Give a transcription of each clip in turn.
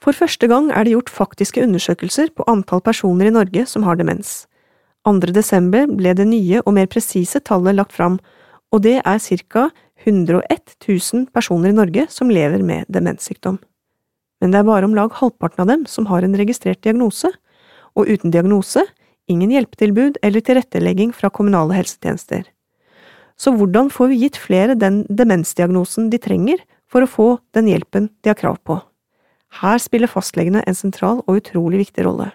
For første gang er det gjort faktiske undersøkelser på antall personer i Norge som har demens. 2. desember ble det nye og mer presise tallet lagt fram, og det er ca. 101 000 personer i Norge som lever med demenssykdom. Men det er bare om lag halvparten av dem som har en registrert diagnose, og uten diagnose ingen hjelpetilbud eller tilrettelegging fra kommunale helsetjenester. Så hvordan får vi gitt flere den demensdiagnosen de trenger for å få den hjelpen de har krav på? Her spiller fastlegene en sentral og utrolig viktig rolle.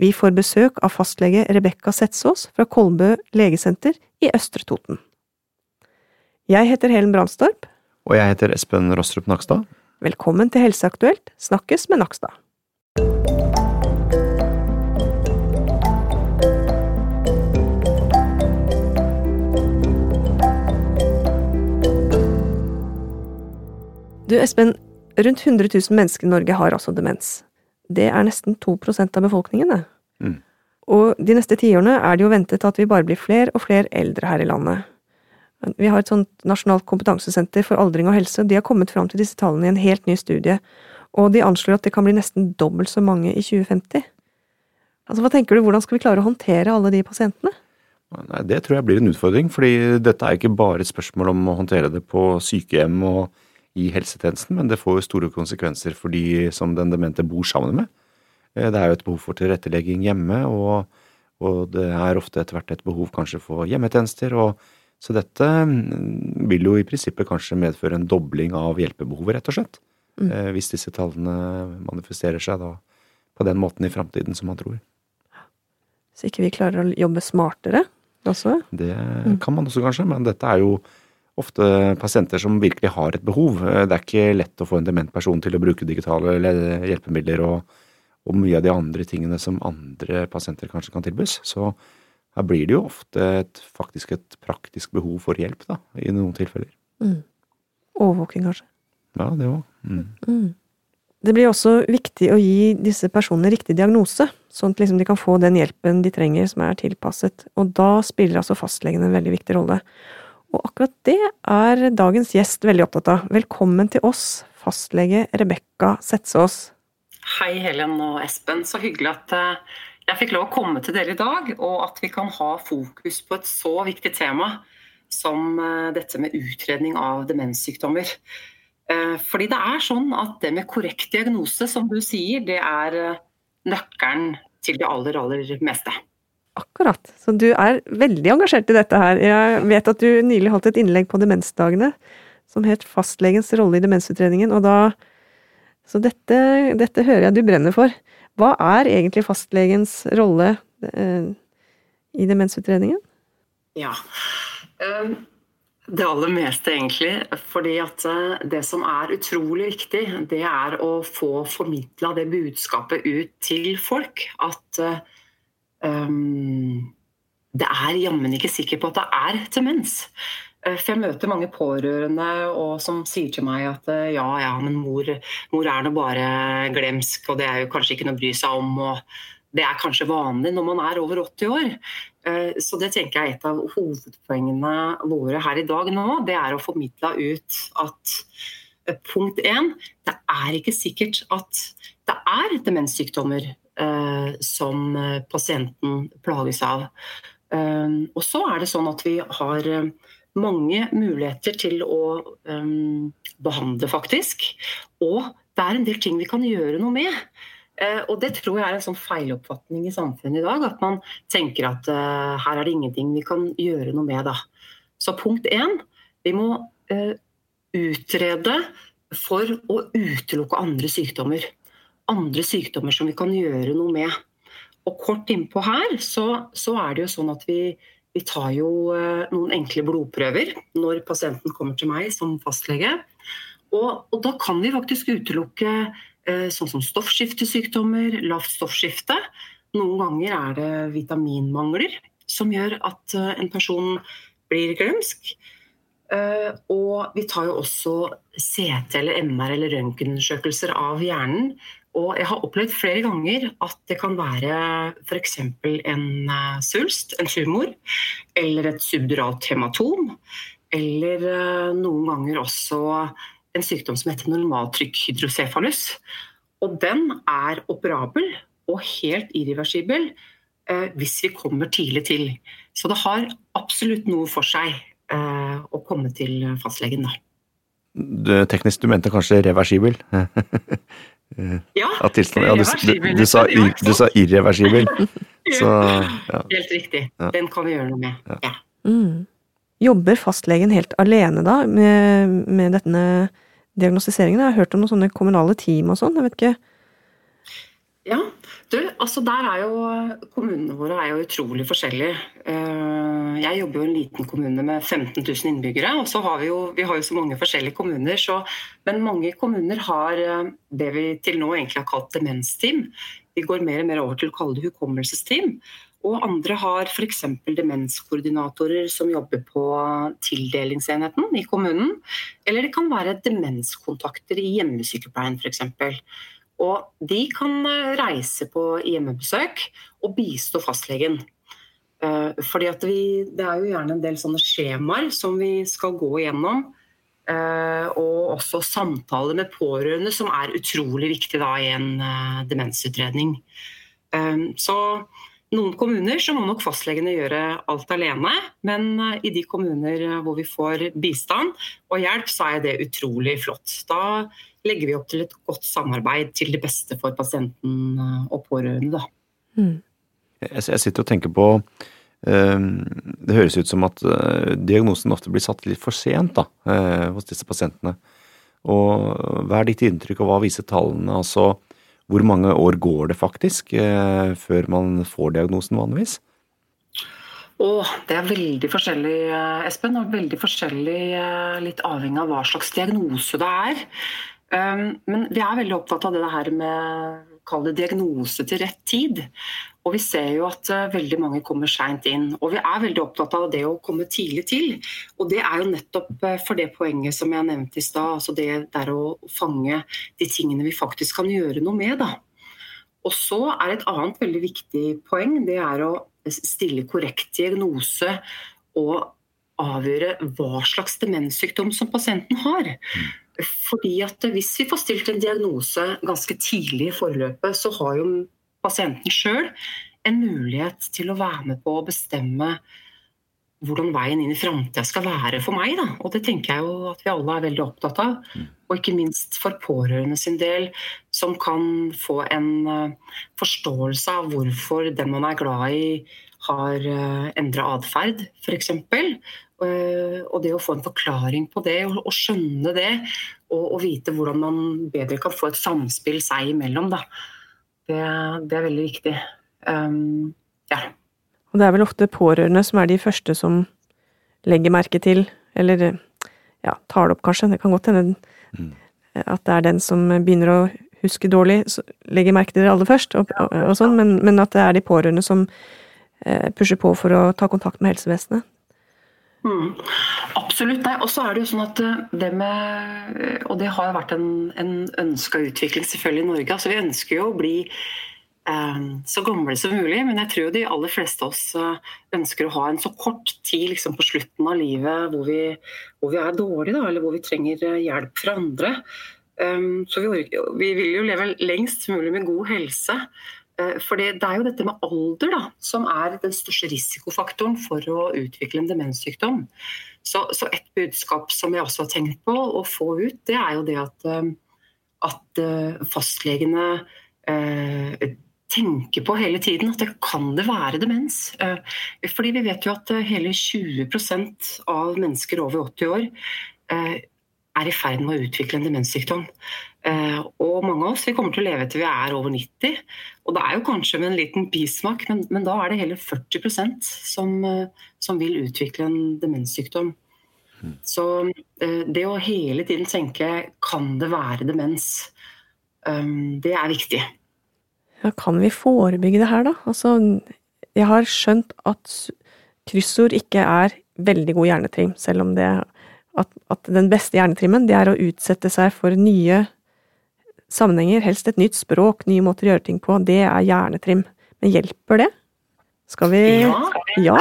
Vi får besøk av fastlege Rebekka Setsås fra Kolbø legesenter i Østre Toten. Jeg heter Helen Brandstorp. Og jeg heter Espen Rostrup Nakstad. Velkommen til Helseaktuelt, snakkes med Nakstad. Du Espen, Rundt 100 000 mennesker i Norge har altså demens. Det er nesten 2% av befolkningen, det. Mm. Og de neste tiårene er det jo ventet at vi bare blir flere og flere eldre her i landet. Vi har et sånt nasjonalt kompetansesenter for aldring og helse, de har kommet fram til disse tallene i en helt ny studie, og de anslår at det kan bli nesten dobbelt så mange i 2050. Altså, Hva tenker du, hvordan skal vi klare å håndtere alle de pasientene? Nei, Det tror jeg blir en utfordring, fordi dette er ikke bare et spørsmål om å håndtere det på sykehjem og i helsetjenesten, men det får jo store konsekvenser for de som den demente bor sammen med. Eh, det er jo et behov for tilrettelegging hjemme, og, og det er ofte etter hvert et behov kanskje for hjemmetjenester. og så dette mm, vil jo i prinsippet kanskje medføre en dobling av hjelpebehovet, rett og slett. Mm. Eh, hvis disse tallene manifesterer seg da på den måten i framtiden som man tror. Så ikke vi klarer å jobbe smartere også? Det mm. kan man også kanskje, men dette er jo ofte pasienter som virkelig har et behov. Eh, det er ikke lett å få en dement person til å bruke digitale hjelpemidler og, og mye av de andre tingene som andre pasienter kanskje kan tilbys. Så her blir det jo ofte et, faktisk et praktisk behov for hjelp, da, i noen tilfeller. Mm. Overvåking, kanskje? Ja, det òg. Mm. Mm. Det blir også viktig å gi disse personene riktig diagnose, sånn at liksom de kan få den hjelpen de trenger som er tilpasset. Og da spiller altså fastlegen en veldig viktig rolle. Og akkurat det er dagens gjest veldig opptatt av. Velkommen til oss, fastlege Rebekka Setsås. Hei Helen og Espen, så hyggelig at eh, jeg fikk lov å komme til dere i dag, og at vi kan ha fokus på et så viktig tema som eh, dette med utredning av demenssykdommer. Eh, fordi det er sånn at det med korrekt diagnose, som du sier, det er nøkkelen til det aller, aller meste. Akkurat. Så du er veldig engasjert i dette her. Jeg vet at du nylig holdt et innlegg på Demensdagene som het 'Fastlegens rolle i demensutredningen', og da Så dette, dette hører jeg du brenner for. Hva er egentlig fastlegens rolle eh, i demensutredningen? Ja. Um, det aller meste, egentlig. Fordi at eh, det som er utrolig viktig, det er å få formidla det budskapet ut til folk. At uh, um, det er jammen ikke sikker på at det er demens. Eh, for jeg møter mange pårørende som sier til meg at eh, ja, ja, men mor, mor er nå bare glemsk, og det er jo kanskje ikke noe å bry seg om. og Det er kanskje vanlig når man er over 80 år. Eh, så det tenker jeg er et av hovedpoengene våre her i dag nå. Det er å formidle ut at punkt én, det er ikke sikkert at det er demenssykdommer som eh, pasienten plages av. Eh, og så er det sånn at vi har mange muligheter til å behandle, faktisk. Og det er en del ting vi kan gjøre noe med. Og det tror jeg er en sånn feiloppfatning i samfunnet i dag. At man tenker at her er det ingenting vi kan gjøre noe med. Da. Så punkt én, vi må utrede for å utelukke andre sykdommer andre sykdommer som vi kan gjøre noe med. Og kort innpå her så, så er det jo sånn at vi, vi tar jo eh, noen enkle blodprøver når pasienten kommer til meg som fastlege. Og, og da kan vi faktisk utelukke eh, sånn som stoffskiftesykdommer, lavt stoffskifte. Noen ganger er det vitaminmangler som gjør at eh, en person blir glemsk. Uh, og vi tar jo også CT eller MR eller røntgenundersøkelser av hjernen og jeg har opplevd flere ganger at det kan være f.eks. en uh, svulst, en tumor, eller et subduralt hematom. Eller uh, noen ganger også en sykdom som heter normaltrykkhydrocefalus. Og den er operabel og helt irreversibel eh, hvis vi kommer tidlig til. Så det har absolutt noe for seg eh, å komme til fastlegen da. Det, teknisk, du mente kanskje reversibel? ja, tilstand, ja du, du, du, sa, du, sa, irreversibel. Så, ja. Helt riktig. Den kan vi gjøre noe med. Ja. Mm. Jobber fastlegen helt alene da med, med denne diagnostiseringen? Jeg har hørt om noen sånne kommunale team og sånn, jeg vet ikke. Ja, du, altså der er jo Kommunene våre er jo utrolig forskjellige. Eh, jeg jobber jo i en liten kommune med 15 000 innbyggere. og så har Vi jo, vi har jo så mange forskjellige kommuner. Så, men mange kommuner har eh, det vi til nå egentlig har kalt demensteam. Vi går mer og mer over til å kalle det hukommelsesteam. Og andre har f.eks. demenskoordinatorer som jobber på tildelingsenheten i kommunen. Eller det kan være demenskontakter i hjemmesykepleien f.eks. Og de kan eh, reise på hjemmebesøk og bistå fastlegen. Eh, fordi vi, Det er jo gjerne en del sånne skjemaer som vi skal gå igjennom. Eh, og også samtaler med pårørende, som er utrolig viktig da, i en demensutredning. Så noen kommuner så må nok fastlegene gjøre alt alene, men i de kommuner hvor vi får bistand og hjelp, så er det utrolig flott. Da legger vi opp til et godt samarbeid til det beste for pasienten eh, og pårørende. Mm. Jeg sitter og tenker på ehm, Det høres ut som at eh, diagnosen ofte blir satt litt for sent da, eh, hos disse pasientene. Og Hva er ditt inntrykk, og hva viser tallene? Altså, hvor mange år går det faktisk før man får diagnosen vanligvis? Oh, det er veldig forskjellig, Espen. og veldig forskjellig Litt avhengig av hva slags diagnose det er. Um, men vi er veldig opptatt av det her med kall det diagnose til rett tid. Og vi ser jo at uh, veldig mange kommer seint inn. Og vi er veldig opptatt av det å komme tidlig til. Og det er jo nettopp uh, for det poenget som jeg nevnte i stad, altså det der å fange de tingene vi faktisk kan gjøre noe med. da. Og så er et annet veldig viktig poeng det er å stille korrekt diagnose og avgjøre hva slags demenssykdom som pasienten har. Fordi at Hvis vi får stilt en diagnose ganske tidlig i forløpet, så har jo pasienten sjøl en mulighet til å være med på å bestemme hvordan veien inn i framtida skal være for meg. Da. Og det tenker jeg jo at vi alle er veldig opptatt av. Mm. Og ikke minst for pårørende sin del, som kan få en uh, forståelse av hvorfor den man er glad i, har eh, endra atferd, f.eks. Uh, og det å få en forklaring på det, og, skjønne det, og, og, vite hvordan man bedre kan få et samspill seg imellom, da. Det, det er veldig viktig. Um, ja. Og det er vel ofte pårørende som er de første som legger merke til, eller ja, tar det opp, kanskje. Det kan godt hende mm. at det er den som begynner å huske dårlig, legger merke til det aller først, og, og, og sånn, men, men, at det er de pårørende som eh, pusher på for å ta kontakt med helsevesenet. Mm, absolutt. Og så er det jo sånn at eh, det med Og det har jo vært en, en ønska utvikling selvfølgelig i Norge. altså Vi ønsker jo å bli eh, så gamle som mulig, men jeg tror de aller fleste av oss eh, ønsker å ha en så kort tid liksom på slutten av livet hvor vi, hvor vi er dårlige, da, eller hvor vi trenger eh, hjelp fra andre. Um, så vi, vi vil jo leve lengst mulig med god helse. Eh, for det er jo dette med alder da, som er den største risikofaktoren for å utvikle en demenssykdom. Så, så, et budskap som jeg også har tenkt på å få ut, det er jo det at, eh, at eh, fastlegene tenker på hele tiden at det kan det være demens. Fordi vi vet jo at hele 20% av mennesker over 80 år er i ferd med å utvikle en demenssykdom. Eh, og mange av oss vi kommer til å leve til vi er over 90. Og det er jo kanskje med en liten bismak, men, men da er det hele 40% som, eh, som vil utvikle en demenssykdom. Mm. Så eh, det å hele tiden tenke kan det være demens, det er viktig. Ja, kan vi forebygge det her, da? Altså, jeg har skjønt at kryssord ikke er veldig god hjernetrim, selv om det at, at den beste hjernetrimmen det er å utsette seg for nye sammenhenger, helst et nytt språk, nye måter å gjøre ting på. Det er hjernetrim. Men hjelper det? Skal vi Ja, ja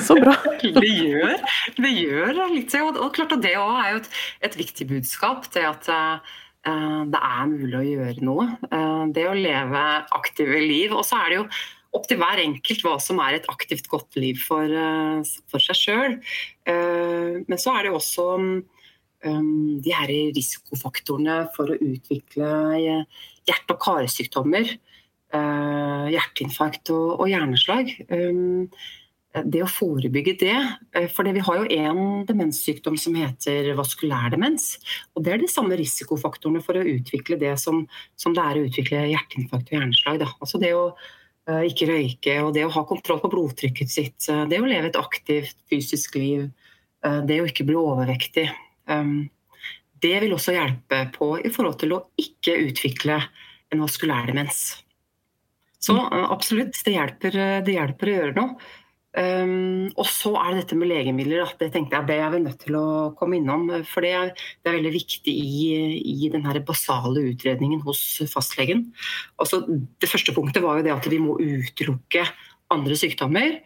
så bra. det gjør det gjør litt. Og, og klart at det òg er jo et, et, viktig budskap. Det at uh, det er mulig å gjøre noe. Det å leve aktive liv. Og så er det jo opp til hver enkelt hva som er et aktivt, godt liv for, for seg sjøl. Men så er det jo også de her risikofaktorene for å utvikle hjerte- og karsykdommer. Hjerteinfarkt og hjerneslag det å forebygge det eh, For vi har jo en demenssykdom som heter vaskulær demens. Og det er de samme risikofaktorene for å utvikle det som, som det er å utvikle hjerteinfarkt og hjerneslag. Da. Altså det å ikke røyke og det å ha kontroll på blodtrykket sitt. Det å leve et aktivt fysisk liv. Det å ikke bli overvektig. Det vil også hjelpe på i forhold til å ikke utvikle en vaskulær demens. Så absolutt, det hjelper, det hjelper å gjøre noe. Um, og så er det dette med legemidler. Da. Det tenkte jeg det er vi nødt til å komme innom. For det er, det er veldig viktig i, i den basale utredningen hos fastlegen. Altså, det første punktet var jo det at vi må utelukke andre sykdommer.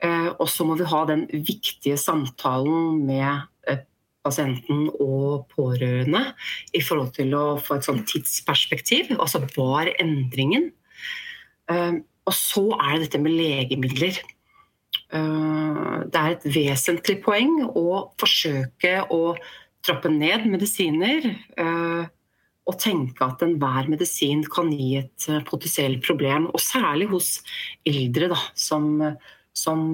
Uh, og så må vi ha den viktige samtalen med uh, pasienten og pårørende i forhold til å få et sånt tidsperspektiv. Altså hva er endringen? Uh, og så er det dette med legemidler. Eh, det er et vesentlig poeng å forsøke å trappe ned medisiner. Eh, og tenke at enhver medisin kan gi et eh, potensielt problem. Og særlig hos eldre, da, som, som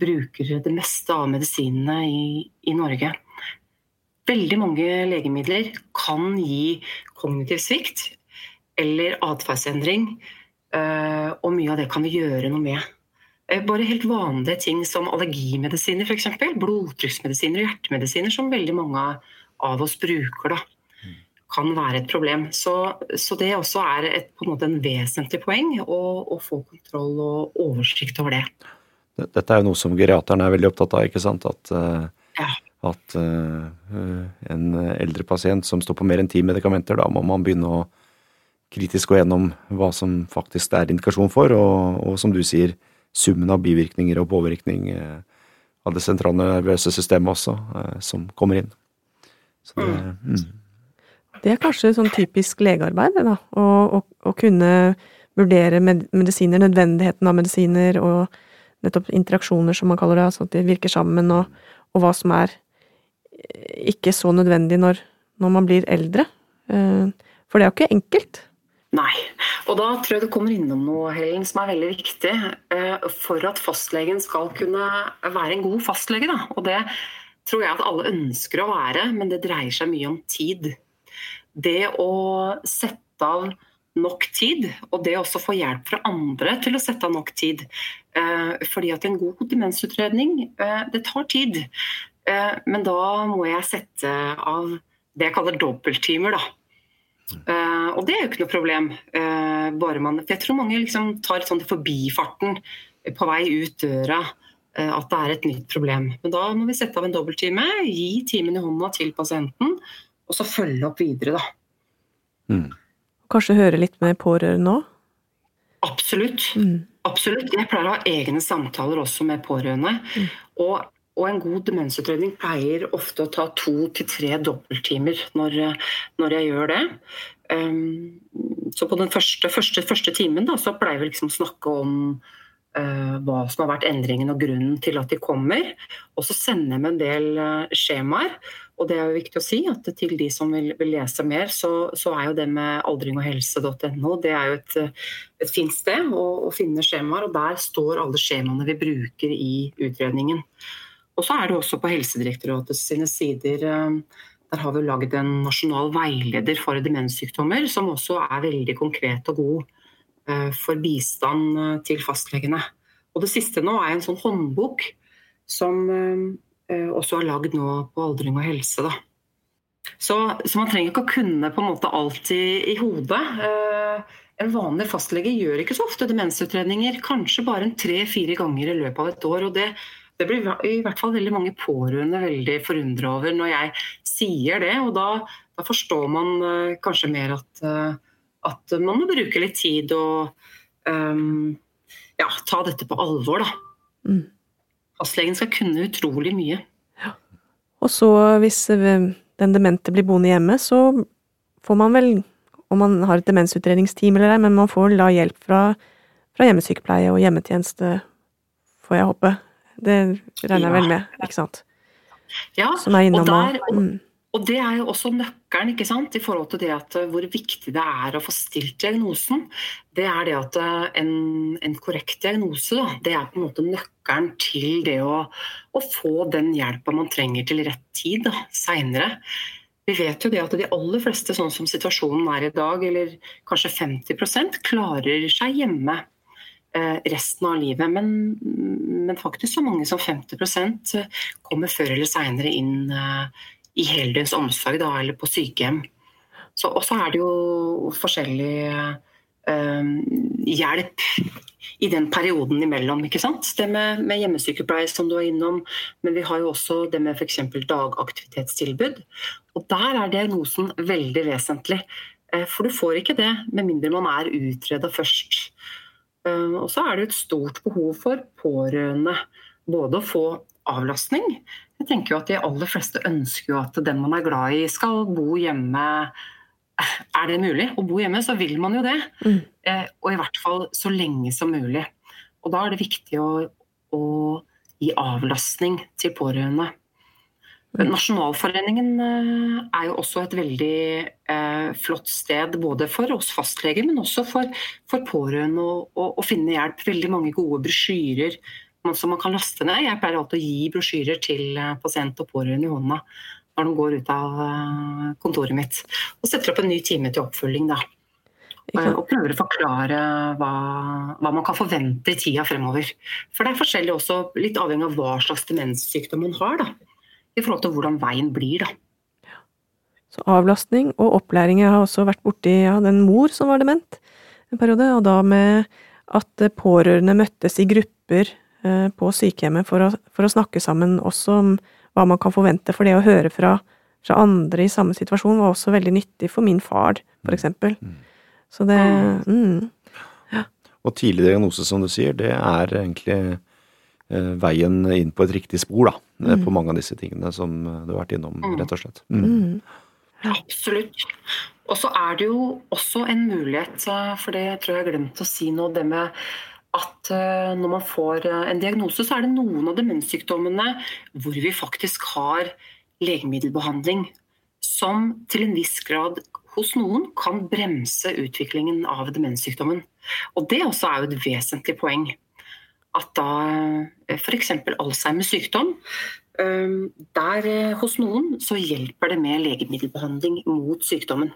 bruker det meste av medisinene i, i Norge. Veldig mange legemidler kan gi kognitiv svikt eller atferdsendring. Og mye av det kan vi gjøre noe med. Eh, bare helt vanlige ting som allergimedisiner f.eks. Blodtrykksmedisiner og hjertemedisiner som veldig mange av oss bruker. da kan være et problem. Så, så det også er et, på en måte en vesentlig poeng å, å, få kontroll og oversikt over det. Dette er jo noe som geriateren er veldig opptatt av, ikke sant? At, uh, ja. At uh, en eldre pasient som står på mer enn ti medikamenter, da må man begynne å kritisk gå gjennom hva som faktisk er indikasjon for, og, og som du sier, summen av bivirkninger og påvirkning eh, av det sentrale nervøse systemet også, eh, som kommer inn. Det, mm. det, er kanskje sånn typisk legearbeid, da. Å, å, å kunne vurdere med, medisiner, nødvendigheten av medisiner og nettopp interaksjoner, som man kaller det, altså at de virker sammen, og, og hva som er eh, ikke så nødvendig når, når man blir eldre. For det er jo ikke enkelt. Nei. Og da tror jeg du kommer innom noe Helen, som er veldig viktig eh, for at fastlegen skal kunne være en god fastlege. Da. Og det tror jeg at alle ønsker å være, men det dreier seg mye om tid. Det å sette av nok tid, og det også få hjelp fra andre til å sette av nok tid. Eh, fordi at en god demensutredning, eh, det tar tid. Men da må jeg sette av det jeg kaller dobbelttimer. da Uh, og det er jo ikke noe problem. Uh, bare man, for jeg tror mange liksom tar sånn til forbifarten på vei ut døra at det er et nytt problem. Men da må vi sette av en dobbelttime, gi timen i hånda til pasienten, og så følge opp videre, da. Mm. Kanskje høre litt med pårørende òg? Absolutt. Mm. Absolutt. Jeg pleier å ha egne samtaler også med pårørende. Mm. Og og en god demensutredning pleier ofte å ta to til tre dobbelttimer når, når jeg gjør det. Um, så på den første, første, første timen da, så pleier vi liksom å snakke om uh, hva som har vært endringen og grunnen til at de kommer. Og så sender vi en del uh, skjemaer. Og det er jo viktig å si at til de som vil, vil lese mer, så, så, er jo det med aldringoghelse.no det er jo et, et fint sted å, å finne skjemaer. Og der står alle skjemaene vi bruker i utredningen. Og så er det også på Helsedirektoratet sine sider eh, der har vi lagd en nasjonal veileder for demenssykdommer, som også er veldig konkret og god eh, for bistand eh, til fastlegene. Og det siste nå er en sånn håndbok som også er lagd nå på aldring og helse. Da. Så, så, man trenger ikke å kunne på en måte alt i, i hodet. En vanlig fastlege gjør ikke så ofte demensutredninger, kanskje bare tre-fire ganger i løpet av et år. og det det blir i hvert fall veldig mange pårørende veldig forundra over når jeg sier det. Og da, da forstår man uh, kanskje mer at, uh, at, man må bruke litt tid og um, ja, ta dette på alvor, da. Mm. Fastlegen skal kunne utrolig mye. Ja. Og så, hvis den demente blir boende hjemme, så får man vel, om man har et demensutredningsteam eller ei, men man får da hjelp fra, fra hjemmesykepleie og hjemmetjeneste, får jeg håpe. Det regner jeg vel med, ikke sant? Ja, Som er innom og, der, mm. og det er jo også nøkkelen ikke sant, i forhold til det at eh, hvor viktig det er å få stilt diagnosen. Det er det at eh, en, en korrekt diagnose da, det er på en måte nøkkelen til det å, å få den hjelpa man trenger til rett tid seinere. Vi vet jo det at de aller fleste, sånn som situasjonen er i dag, eller kanskje 50 klarer seg hjemme resten av livet. Men, men faktisk så mange som 50% kommer før eller seinere inn eh, i heldøgns omsorg da, eller på sykehjem. Så, og så er det jo forskjellig eh, hjelp i den perioden imellom. ikke sant? Det med, med hjemmesykepleie som du er innom, men vi har jo også det med f.eks. dagaktivitetstilbud. Og der er diagnosen veldig vesentlig. Eh, for du får ikke det med mindre man er utreda først. Eh, og så er det et stort behov for pårørende. Både å få avlastning. Jeg tenker jo at De aller fleste ønsker jo at den man er glad i skal bo hjemme. Er det mulig å bo hjemme, så vil man jo det. Mm. Eh, og i hvert fall så lenge som mulig. Og da er det viktig å, å gi avlastning til pårørende. Nasjonalforeningen eh, er jo også et veldig eh, flott sted både for oss fastleger, men også for, for pårørende å, finne hjelp. Veldig mange gode brosjyrer som man kan laste ned. Jeg pleier alltid å gi brosjyrer til eh, pasient og pårørende i hånda når de går ut av eh, kontoret mitt. Og setter opp en ny time til oppfølging. da. Og prøver å forklare hva, hva man kan forvente i tida fremover. For det er forskjellig også, litt avhengig av hva slags demenssykdom man har. da. I forhold til hvordan veien blir. da. Så avlastning og opplæring. Jeg har også vært borti ja, den mor som var dement en periode, og da med at pårørende møttes i grupper eh, på sykehjemmet for å, for å snakke sammen også om hva man kan forvente. For det å høre fra, fra andre i samme situasjon var også veldig nyttig for min far, for eksempel. Så det mm, Og tidlig diagnose, som du sier, det er egentlig eh, veien inn på et riktig spor, da. mm. På mange av disse tingene som eh, du har vært innom, rett og slett. Mm. mm, Absolutt. Og så er det jo også en mulighet, eh, for det tror jeg jeg glemte å si nå, det med at eh, når man får eh, en diagnose, så er det noen av demenssykdommene hvor vi faktisk har legemiddelbehandling som til en viss grad hos noen kan bremse utviklingen av demenssykdommen. Og det også er jo et vesentlig poeng. At da f.eks. Alzheimers sykdom, eh, der eh, hos noen så hjelper det med legemiddelbehandling mot sykdommen.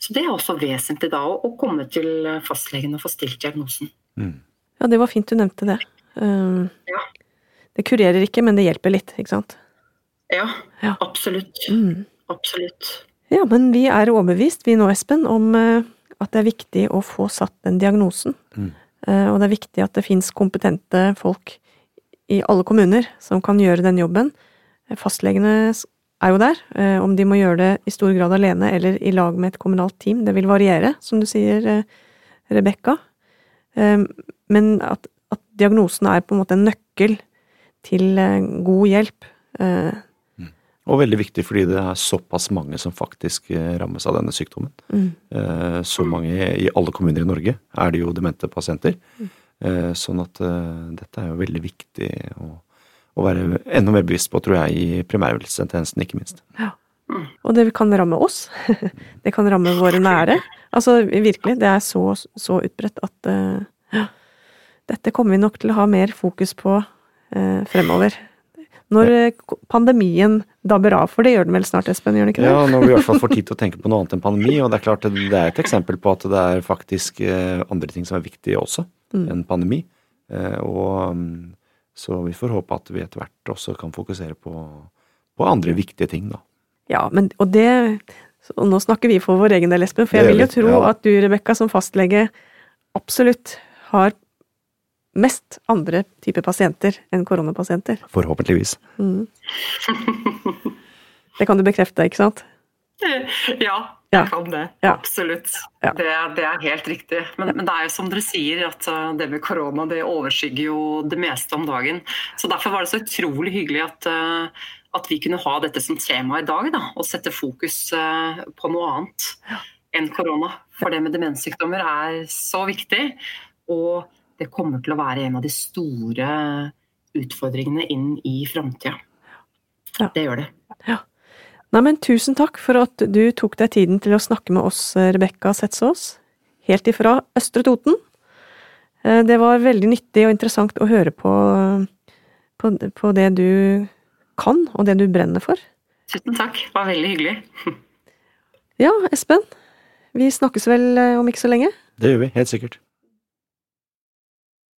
Så det er også vesentlig da å komme til fastlegen og få stilt diagnosen. Mm. Ja, det var fint du nevnte det. Um, Ja. Det kurerer ikke, men det hjelper litt, ikke sant? Ja, Ja. absolutt. Mm. Absolutt. Ja, men vi er overbevist, vi nå, Espen, om eh, at det er viktig å få satt den diagnosen. Mm. Eh, Og det er viktig at det fins kompetente folk i alle kommuner som kan gjøre den jobben. Eh, Fastlegene er jo der. eh, Om de må gjøre det i stor grad alene eller i lag med et kommunalt team, det vil variere, som du sier, Rebekka. Men at, at diagnosen er på en måte en nøkkel til god hjelp. Eh, Og veldig viktig fordi det er såpass mange som faktisk eh, rammes av denne sykdommen. Mm. Eh, Så mange i alle kommuner i Norge er det jo demente pasienter. Mm. Sånn at eh, dette er jo veldig viktig å, å være enda mer bevisst på, tror jeg, i primærhelsetjenesten, ikke minst. Ja. Og det kan ramme oss. Det kan ramme våre nære. Altså virkelig, det er så, så utbredt at eh, ja, dette kommer vi nok til å ha mer fokus på eh, fremover. Når eh, pandemien dabber av, for det gjør den vel snart, Espen? gjør den ikke det? Ja, når vi i hvert fall får tid til å tenke på noe annet enn pandemi, og det er klart det er et eksempel på at det er faktisk eh, andre ting som er viktige også Mm. enn pandemi. Eh, Og mm, så vi får håpe at vi etter hvert også kan fokusere på, på andre viktige ting, da. Ja, men, og det Og nå snakker vi for vår egen del, Espen, for jeg vil jo tro at du, Rebekka, som fastlege absolutt har mest andre typer pasienter enn koronapasienter. Forhåpentligvis. Mm. Det kan du bekrefte, ikke sant? Ja, Ja. jeg kan det. Ja. Absolutt. Ja. Det, det er helt riktig. Men, men det er jo som dere sier, at uh, det med korona det overskygger jo det meste om dagen. Så Derfor var det så utrolig hyggelig at, uh, at vi kunne ha dette som tema i dag, da, og sette fokus eh, på noe annet enn korona. For det med demenssykdommer er så viktig, og det kommer til å være en av de store utfordringene inn i framtida. Ja. Det gjør det. Ja. Nei, men tusen takk for at du tok deg tiden til å snakke med oss, Rebekka Setsås, helt ifra Østre Toten. Eh, Det var veldig nyttig og interessant å høre på, på, på det du kan, og det du brenner for. Tusen takk, det var veldig hyggelig. Ja, Espen, vi snakkes vel eh, om ikke så lenge? Det gjør vi, helt sikkert.